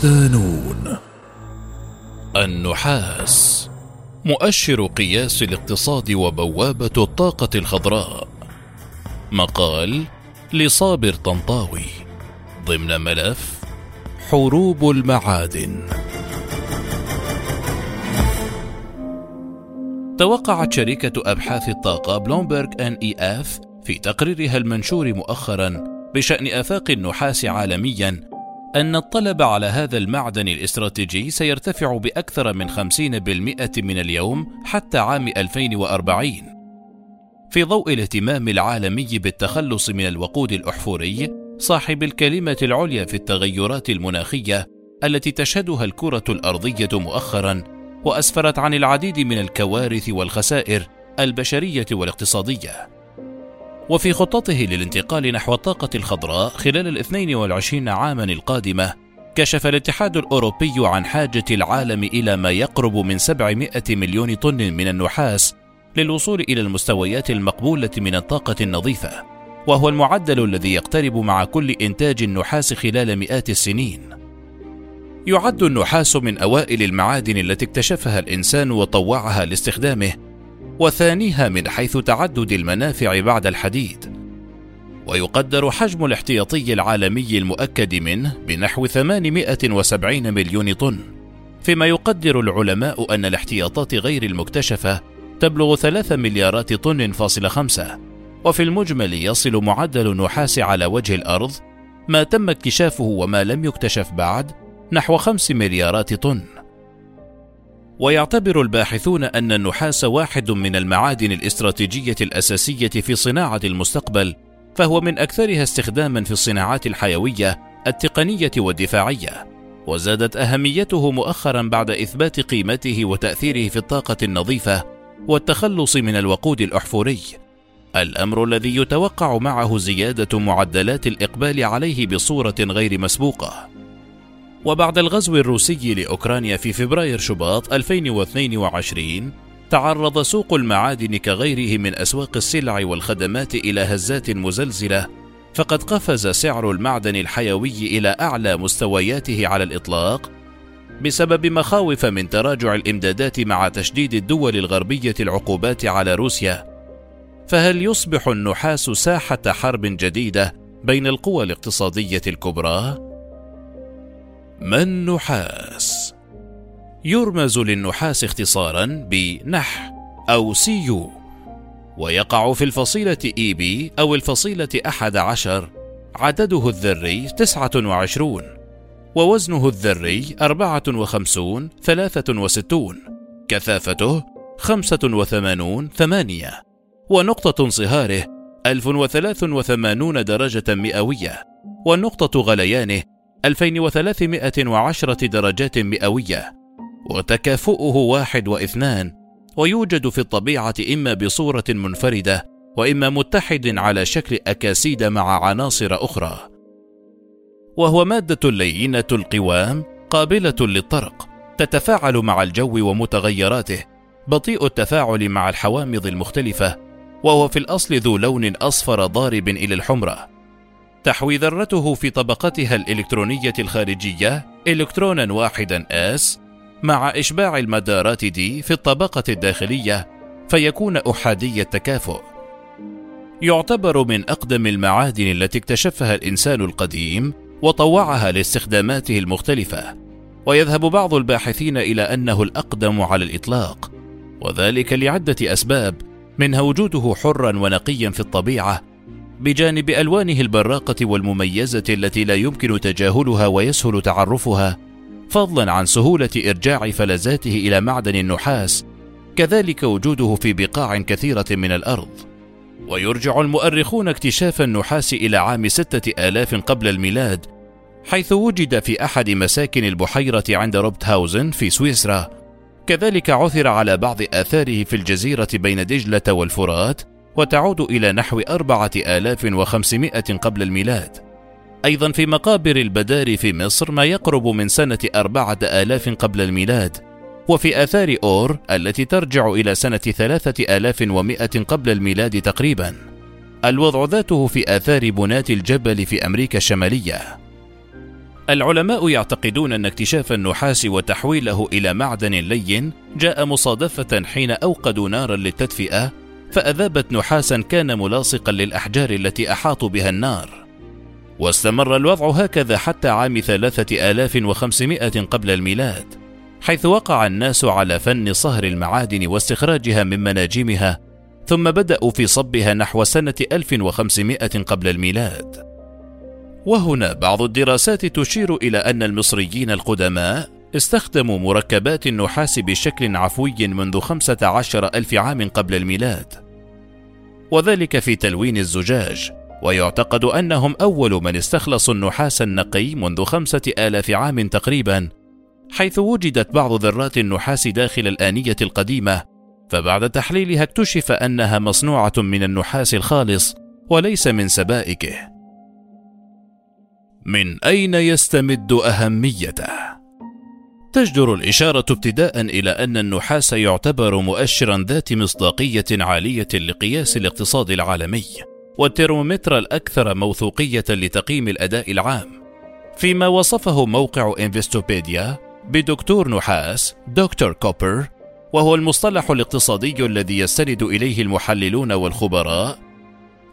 صدانون النحاس. مؤشر قياس الاقتصاد وبوابة الطاقة الخضراء. مقال لصابر طنطاوي. ضمن ملف حروب المعادن. توقعت شركة أبحاث الطاقة بلومبرغ أن إي إف في تقريرها المنشور مؤخرا بشأن آفاق النحاس عالميا أن الطلب على هذا المعدن الاستراتيجي سيرتفع بأكثر من 50% من اليوم حتى عام 2040 في ضوء الاهتمام العالمي بالتخلص من الوقود الأحفوري صاحب الكلمة العليا في التغيرات المناخية التي تشهدها الكرة الأرضية مؤخرا وأسفرت عن العديد من الكوارث والخسائر البشرية والاقتصادية. وفي خطته للانتقال نحو الطاقة الخضراء خلال الاثنين والعشرين عاما القادمة كشف الاتحاد الأوروبي عن حاجة العالم إلى ما يقرب من 700 مليون طن من النحاس للوصول إلى المستويات المقبولة من الطاقة النظيفة وهو المعدل الذي يقترب مع كل إنتاج النحاس خلال مئات السنين. يعد النحاس من أوائل المعادن التي اكتشفها الإنسان وطوعها لاستخدامه وثانيها من حيث تعدد المنافع بعد الحديد. ويقدر حجم الاحتياطي العالمي المؤكد منه بنحو 870 مليون طن. فيما يقدر العلماء أن الاحتياطات غير المكتشفة تبلغ 3 مليارات طن فاصل خمسة. وفي المجمل يصل معدل النحاس على وجه الأرض ما تم اكتشافه وما لم يكتشف بعد نحو 5 مليارات طن. ويعتبر الباحثون أن النحاس واحد من المعادن الاستراتيجية الأساسية في صناعة المستقبل، فهو من أكثرها استخداما في الصناعات الحيوية، التقنية والدفاعية، وزادت أهميته مؤخرا بعد إثبات قيمته وتأثيره في الطاقة النظيفة والتخلص من الوقود الأحفوري، الأمر الذي يتوقع معه زيادة معدلات الإقبال عليه بصورة غير مسبوقة. وبعد الغزو الروسي لأوكرانيا في فبراير شباط 2022 تعرض سوق المعادن كغيره من أسواق السلع والخدمات إلى هزات مزلزلة فقد قفز سعر المعدن الحيوي إلى أعلى مستوياته على الإطلاق بسبب مخاوف من تراجع الإمدادات مع تشديد الدول الغربية العقوبات على روسيا فهل يصبح النحاس ساحة حرب جديدة بين القوى الاقتصادية الكبرى؟ ما النحاس؟ يرمز للنحاس اختصارا بنح أو سيو ويقع في الفصيلة IB أو الفصيلة أحد عشر عدده الذري تسعة وعشرون ووزنه الذري أربعة وخمسون ثلاثة وستون كثافته خمسة وثمانون ثمانية ونقطة انصهاره ألف وثلاث وثمانون درجة مئوية ونقطة غليانه 2310 درجات مئوية وتكافؤه واحد واثنان ويوجد في الطبيعة إما بصورة منفردة وإما متحد على شكل أكاسيد مع عناصر أخرى. وهو مادة لينة القوام قابلة للطرق تتفاعل مع الجو ومتغيراته بطيء التفاعل مع الحوامض المختلفة وهو في الأصل ذو لون أصفر ضارب إلى الحمرة. تحوي ذرته في طبقتها الإلكترونية الخارجية إلكترونا واحدا S مع إشباع المدارات دي في الطبقة الداخلية فيكون أحادي التكافؤ. يعتبر من أقدم المعادن التي اكتشفها الإنسان القديم وطوعها لاستخداماته المختلفة، ويذهب بعض الباحثين إلى أنه الأقدم على الإطلاق، وذلك لعدة أسباب منها وجوده حرا ونقيا في الطبيعة بجانب ألوانه البراقة والمميزة التي لا يمكن تجاهلها ويسهل تعرفها فضلا عن سهولة إرجاع فلزاته إلى معدن النحاس كذلك وجوده في بقاع كثيرة من الأرض. ويرجع المؤرخون اكتشاف النحاس إلى عام ستة آلاف قبل الميلاد حيث وجد في أحد مساكن البحيرة عند روبتهاوزن في سويسرا. كذلك عثر على بعض آثاره في الجزيرة بين دجلة والفرات وتعود إلى نحو أربعة آلاف وخمسمائة قبل الميلاد. أيضا في مقابر البدار في مصر ما يقرب من سنة أربعة آلاف قبل الميلاد وفي آثار أور التي ترجع إلى سنة ثلاثة آلاف ومائة قبل الميلاد تقريبا. الوضع ذاته في آثار بنات الجبل في أمريكا الشمالية. العلماء يعتقدون أن اكتشاف النحاس وتحويله إلى معدن لين جاء مصادفة حين أوقدوا نارا للتدفئة فأذابت نحاسا كان ملاصقا للأحجار التي أحاطوا بها النار. واستمر الوضع هكذا حتى عام ثلاثة آلاف وخمسمائة قبل الميلاد حيث وقع الناس على فن صهر المعادن واستخراجها من مناجمها ثم بدأوا في صبها نحو سنة 1500 قبل الميلاد. وهنا بعض الدراسات تشير إلى أن المصريين القدماء استخدموا مركبات النحاس بشكل عفوي منذ خمسة عشر ألف عام قبل الميلاد وذلك في تلوين الزجاج ويعتقد أنهم أول من استخلصوا النحاس النقي منذ خمسة آلاف عام تقريبا حيث وجدت بعض ذرات النحاس داخل الآنية القديمة فبعد تحليلها اكتشف أنها مصنوعة من النحاس الخالص وليس من سبائكه من أين يستمد أهميته؟ تجدر الإشارة ابتداء إلى أن النحاس يعتبر مؤشرا ذات مصداقية عالية لقياس الاقتصاد العالمي، والترمومتر الأكثر موثوقية لتقييم الأداء العام، فيما وصفه موقع انفستوبيديا بدكتور نحاس دكتور كوبر وهو المصطلح الاقتصادي الذي يستند إليه المحللون والخبراء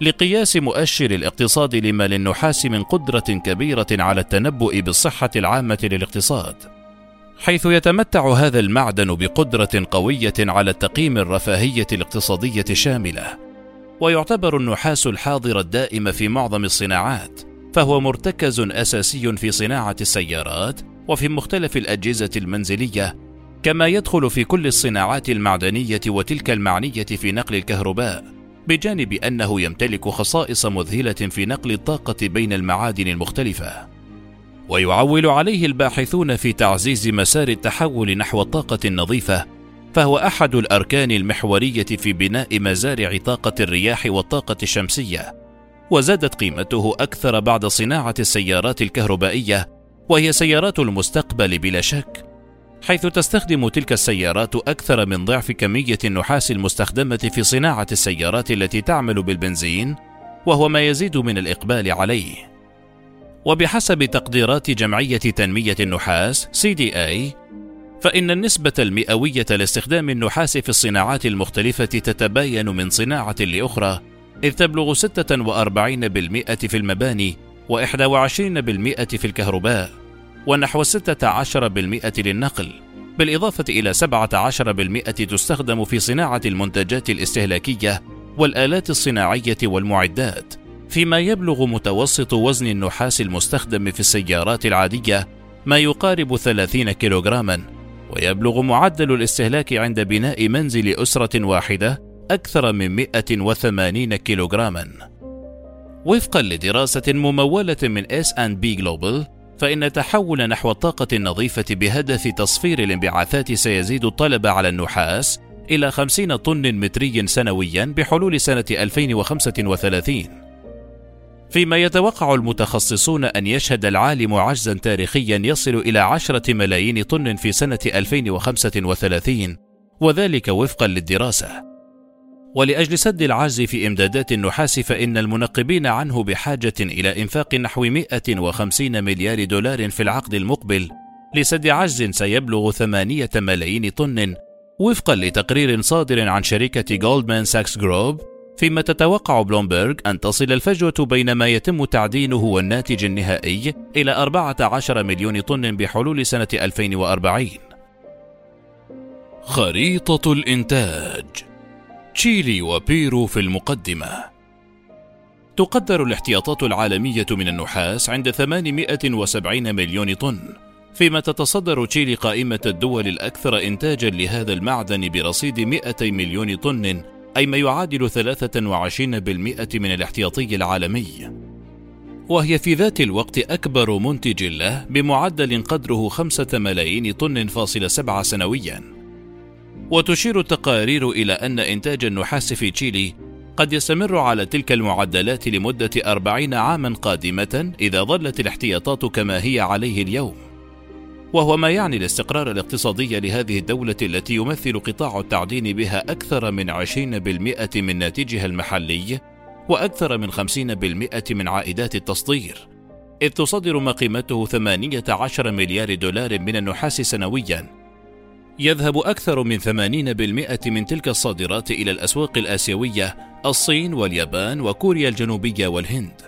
لقياس مؤشر الاقتصاد لما للنحاس من قدرة كبيرة على التنبؤ بالصحة العامة للاقتصاد، حيث يتمتع هذا المعدن بقدرة قوية على التقييم الرفاهية الاقتصادية الشاملة، ويعتبر النحاس الحاضر الدائم في معظم الصناعات، فهو مرتكز أساسي في صناعة السيارات وفي مختلف الأجهزة المنزلية، كما يدخل في كل الصناعات المعدنية وتلك المعنية في نقل الكهرباء بجانب أنه يمتلك خصائص مذهلة في نقل الطاقة بين المعادن المختلفة. ويعول عليه الباحثون في تعزيز مسار التحول نحو الطاقه النظيفه فهو أحد الأركان المحورية في بناء مزارع طاقة الرياح والطاقة الشمسية وزادت قيمته أكثر بعد صناعة السيارات الكهربائية وهي سيارات المستقبل بلا شك حيث تستخدم تلك السيارات أكثر من ضعف كمية النحاس المستخدمة في صناعة السيارات التي تعمل بالبنزين، وهو ما يزيد من الإقبال عليه. وبحسب تقديرات جمعية تنمية النحاس CDA، فإن النسبة المئوية لاستخدام النحاس في الصناعات المختلفة تتباين من صناعة لأخرى، إذ تبلغ 46% في المباني و21% في الكهرباء. ونحو 16% للنقل بالإضافة إلى 17% تستخدم في صناعة المنتجات الاستهلاكية والآلات الصناعية والمعدات فيما يبلغ متوسط وزن النحاس المستخدم في السيارات العادية ما يقارب 30 كيلوغراما ويبلغ معدل الاستهلاك عند بناء منزل أسرة واحدة أكثر من 180 كيلوغراما. وفقا لدراسة ممولة من S&P Global فإن تحول نحو الطاقة النظيفة بهدف تصفير الانبعاثات سيزيد الطلب على النحاس إلى 50 طن متري سنويا بحلول سنة 2035 فيما يتوقع المتخصصون أن يشهد العالم عجزا تاريخيا يصل إلى عشرة ملايين طن في سنة 2035 وذلك وفقا للدراسة. ولأجل سد العجز في إمدادات النحاس فإن المنقبين عنه بحاجة إلى إنفاق نحو 150 مليار دولار في العقد المقبل لسد عجز سيبلغ 8 ملايين طن وفقا لتقرير صادر عن شركة جولدمان ساكس جروب فيما تتوقع بلومبرج أن تصل الفجوة بين ما يتم تعدينه والناتج النهائي إلى 14 مليون طن بحلول سنة 2040 خريطة الإنتاج. تشيلي وبيرو في المقدمة. تقدر الاحتياطات العالمية من النحاس عند 870 مليون طن فيما تتصدر تشيلي قائمة الدول الأكثر إنتاجا لهذا المعدن برصيد 200 مليون طن أي ما يعادل 23% من الاحتياطي العالمي. وهي في ذات الوقت أكبر منتج له بمعدل قدره 5 ملايين طن فاصل سبعة سنوياً. وتشير التقارير إلى أن إنتاج النحاس في تشيلي قد يستمر على تلك المعدلات لمدة أربعين عاما قادمة إذا ظلت الاحتياطات كما هي عليه اليوم. وهو ما يعني الاستقرار الاقتصادي لهذه الدولة التي يمثل قطاع التعدين بها أكثر من 20% من ناتجها المحلي وأكثر من 50% من عائدات التصدير. إذ تصدر ما قيمته 18 مليار دولار من النحاس سنويا. يذهب أكثر من 80% من تلك الصادرات إلى الأسواق الآسيوية الصين واليابان وكوريا الجنوبية والهند.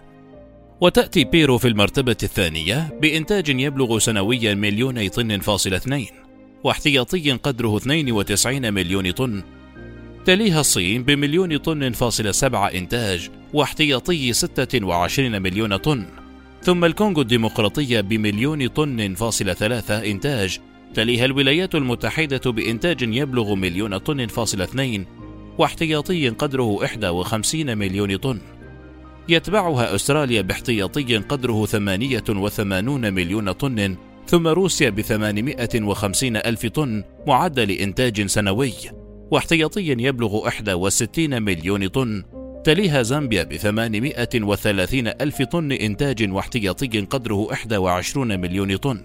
وتأتي بيرو في المرتبة الثانية بإنتاج يبلغ سنويا مليوني طن فاصل اثنين واحتياطي قدره 92 مليون طن. تليها الصين بمليون طن فاصل سبعة إنتاج واحتياطي 26 مليون طن. ثم الكونغو الديمقراطية بمليون طن فاصل ثلاثة إنتاج. تليها الولايات المتحدة بإنتاج يبلغ مليون طن فاصل اثنين واحتياطي قدره 51 مليون طن. يتبعها أستراليا باحتياطي قدره 88 مليون طن ثم روسيا ب 850 ألف طن معدل إنتاج سنوي. واحتياطي يبلغ 61 مليون طن. تليها زامبيا ب 830 ألف طن إنتاج واحتياطي قدره 21 مليون طن.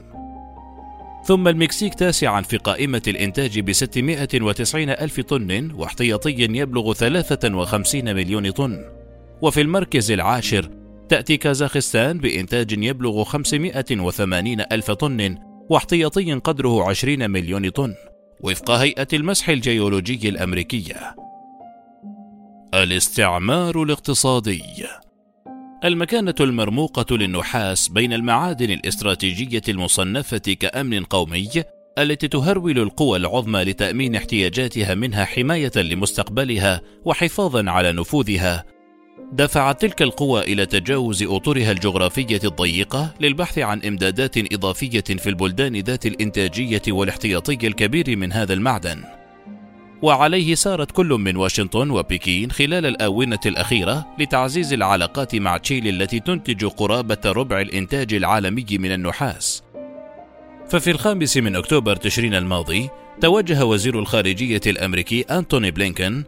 ثم المكسيك تاسعا في قائمة الإنتاج ب 690 ألف طن واحتياطي يبلغ 53 مليون طن. وفي المركز العاشر تأتي كازاخستان بإنتاج يبلغ 580 ألف طن واحتياطي قدره 20 مليون طن وفق هيئة المسح الجيولوجي الأمريكية. الاستعمار الاقتصادي المكانة المرموقة للنحاس بين المعادن الاستراتيجية المصنفة كأمن قومي التي تهرول القوى العظمى لتأمين احتياجاتها منها حماية لمستقبلها وحفاظا على نفوذها دفعت تلك القوى إلى تجاوز أطرها الجغرافية الضيقة للبحث عن إمدادات إضافية في البلدان ذات الإنتاجية والاحتياطي الكبير من هذا المعدن. وعليه سارت كل من واشنطن وبكين خلال الآونة الأخيرة لتعزيز العلاقات مع تشيلي التي تنتج قرابة ربع الإنتاج العالمي من النحاس. ففي الخامس من أكتوبر تشرين الماضي توجه وزير الخارجية الأمريكي أنتوني بلينكن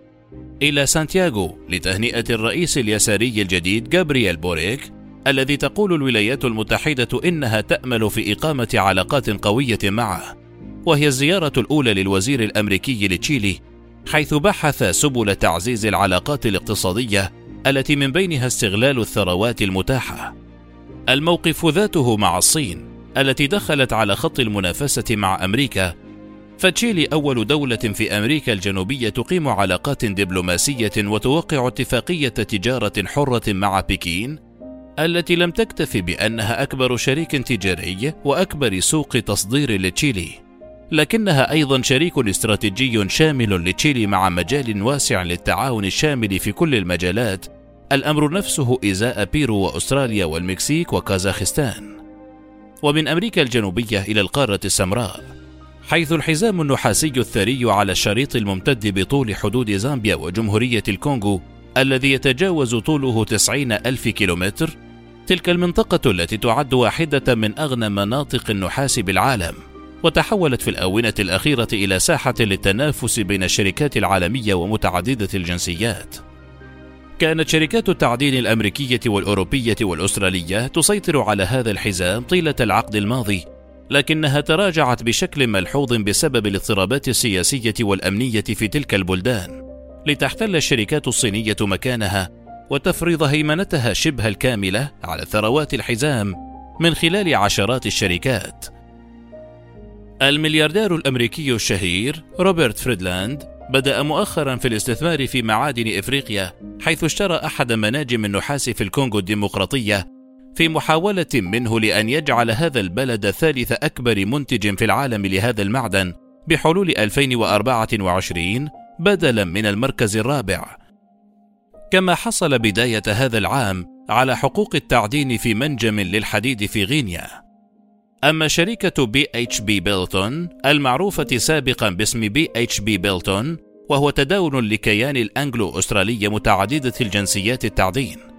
إلى سانتياغو لتهنئة الرئيس اليساري الجديد جابرييل بوريك الذي تقول الولايات المتحدة إنها تأمل في إقامة علاقات قوية معه وهي الزيارة الأولى للوزير الأمريكي لتشيلي حيث بحث سبل تعزيز العلاقات الاقتصادية التي من بينها استغلال الثروات المتاحة. الموقف ذاته مع الصين التي دخلت على خط المنافسة مع أمريكا فتشيلي أول دولة في أمريكا الجنوبية تقيم علاقات دبلوماسية وتوقع اتفاقية تجارة حرة مع بكين التي لم تكتف بأنها أكبر شريك تجاري وأكبر سوق تصدير لتشيلي. لكنها أيضا شريك استراتيجي شامل لتشيلي مع مجال واسع للتعاون الشامل في كل المجالات الأمر نفسه إزاء بيرو وأستراليا والمكسيك وكازاخستان. ومن أمريكا الجنوبية إلى القارة السمراء. حيث الحزام النحاسي الثري على الشريط الممتد بطول حدود زامبيا وجمهورية الكونغو الذي يتجاوز طوله 90 ألف كيلومتر تلك المنطقة التي تعد واحدة من أغنى مناطق النحاس بالعالم وتحولت في الآونة الأخيرة إلى ساحة للتنافس بين الشركات العالمية ومتعددة الجنسيات. كانت شركات التعدين الأمريكية والأوروبية والأسترالية تسيطر على هذا الحزام طيلة العقد الماضي لكنها تراجعت بشكل ملحوظ بسبب الاضطرابات السياسية والأمنية في تلك البلدان. لتحتل الشركات الصينية مكانها وتفرض هيمنتها شبه الكاملة على ثروات الحزام من خلال عشرات الشركات. الملياردير الأمريكي الشهير روبرت فريدلاند بدأ مؤخرا في الاستثمار في معادن إفريقيا حيث اشترى أحد مناجم النحاس في الكونغو الديمقراطية في محاولة منه لأن يجعل هذا البلد ثالث أكبر منتج في العالم لهذا المعدن بحلول 2024 بدلا من المركز الرابع. كما حصل بداية هذا العام على حقوق التعدين في منجم للحديد في غينيا. أما شركة BHP Billiton المعروفة سابقا باسم BHP Billiton وهو تداول لكيان الأنجلو أسترالية متعددة الجنسيات التعدين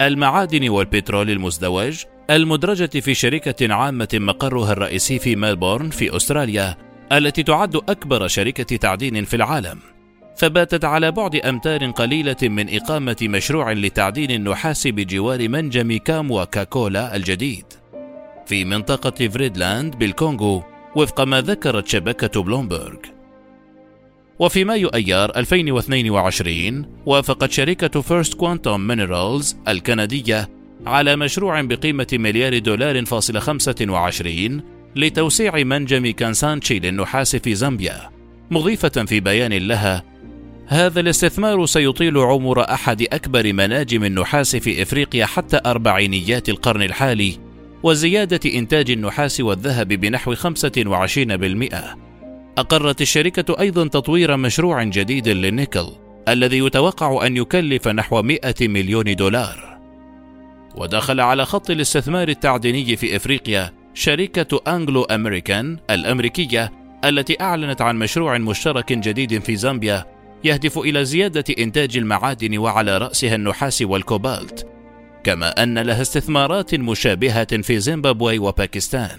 المعادن والبترول المزدوج المدرجة في شركة عامة مقرها الرئيسي في ميلبورن في أستراليا التي تعد أكبر شركة تعدين في العالم. فباتت على بعد أمتار قليلة من إقامة مشروع لتعدين النحاس بجوار منجم كام وكاكولا الجديد. في منطقة فريدلاند بالكونغو وفق ما ذكرت شبكة بلومبرغ. وفي مايو أيار 2022 وافقت شركة First Quantum Minerals الكندية على مشروع بقيمة مليار دولار فاصل 25 لتوسيع منجم كانسانشي للنحاس في زامبيا مضيفة في بيان لها هذا الاستثمار سيطيل عمر أحد أكبر مناجم النحاس في إفريقيا حتى أربعينيات القرن الحالي وزيادة إنتاج النحاس والذهب بنحو 25%. أقرت الشركة أيضا تطوير مشروع جديد للنيكل الذي يتوقع أن يكلف نحو 100 مليون دولار. ودخل على خط الاستثمار التعديني في إفريقيا شركة أنجلو أمريكان الأمريكية التي أعلنت عن مشروع مشترك جديد في زامبيا يهدف إلى زيادة إنتاج المعادن وعلى رأسها النحاس والكوبالت، كما أن لها استثمارات مشابهة في زيمبابوي وباكستان.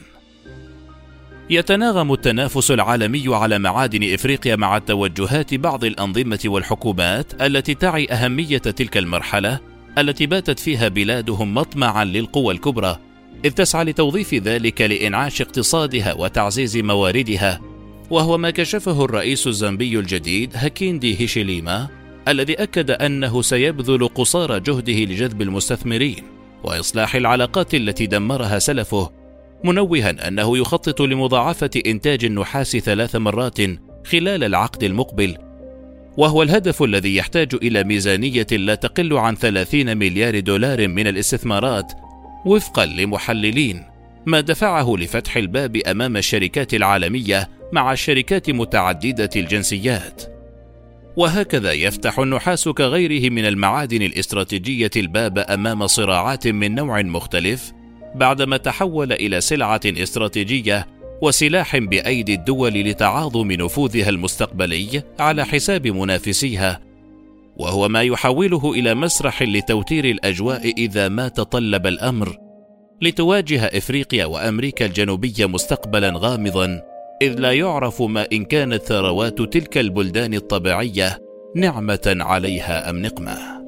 يتناغم التنافس العالمي على معادن إفريقيا مع توجهات بعض الأنظمة والحكومات التي تعي أهمية تلك المرحلة التي باتت فيها بلادهم مطمعا للقوى الكبرى. إذ تسعى لتوظيف ذلك لإنعاش اقتصادها وتعزيز مواردها. وهو ما كشفه الرئيس الزامبي الجديد هاكيندي هيشيليما الذي أكد أنه سيبذل قصارى جهده لجذب المستثمرين وإصلاح العلاقات التي دمرها سلفه. منوها أنه يخطط لمضاعفة إنتاج النحاس ثلاث مرات خلال العقد المقبل وهو الهدف الذي يحتاج إلى ميزانية لا تقل عن 30 مليار دولار من الاستثمارات وفقا لمحللين ما دفعه لفتح الباب أمام الشركات العالمية مع الشركات متعددة الجنسيات. وهكذا يفتح النحاس كغيره من المعادن الاستراتيجية الباب أمام صراعات من نوع مختلف بعدما تحول إلى سلعة استراتيجية وسلاح بأيدي الدول لتعاظم نفوذها المستقبلي على حساب منافسيها. وهو ما يحوله إلى مسرح لتوتير الأجواء إذا ما تطلب الأمر لتواجه إفريقيا وأمريكا الجنوبيه مستقبلا غامضا إذ لا يعرف ما إن كانت ثروات تلك البلدان الطبيعية نعمة عليها أم نقمة.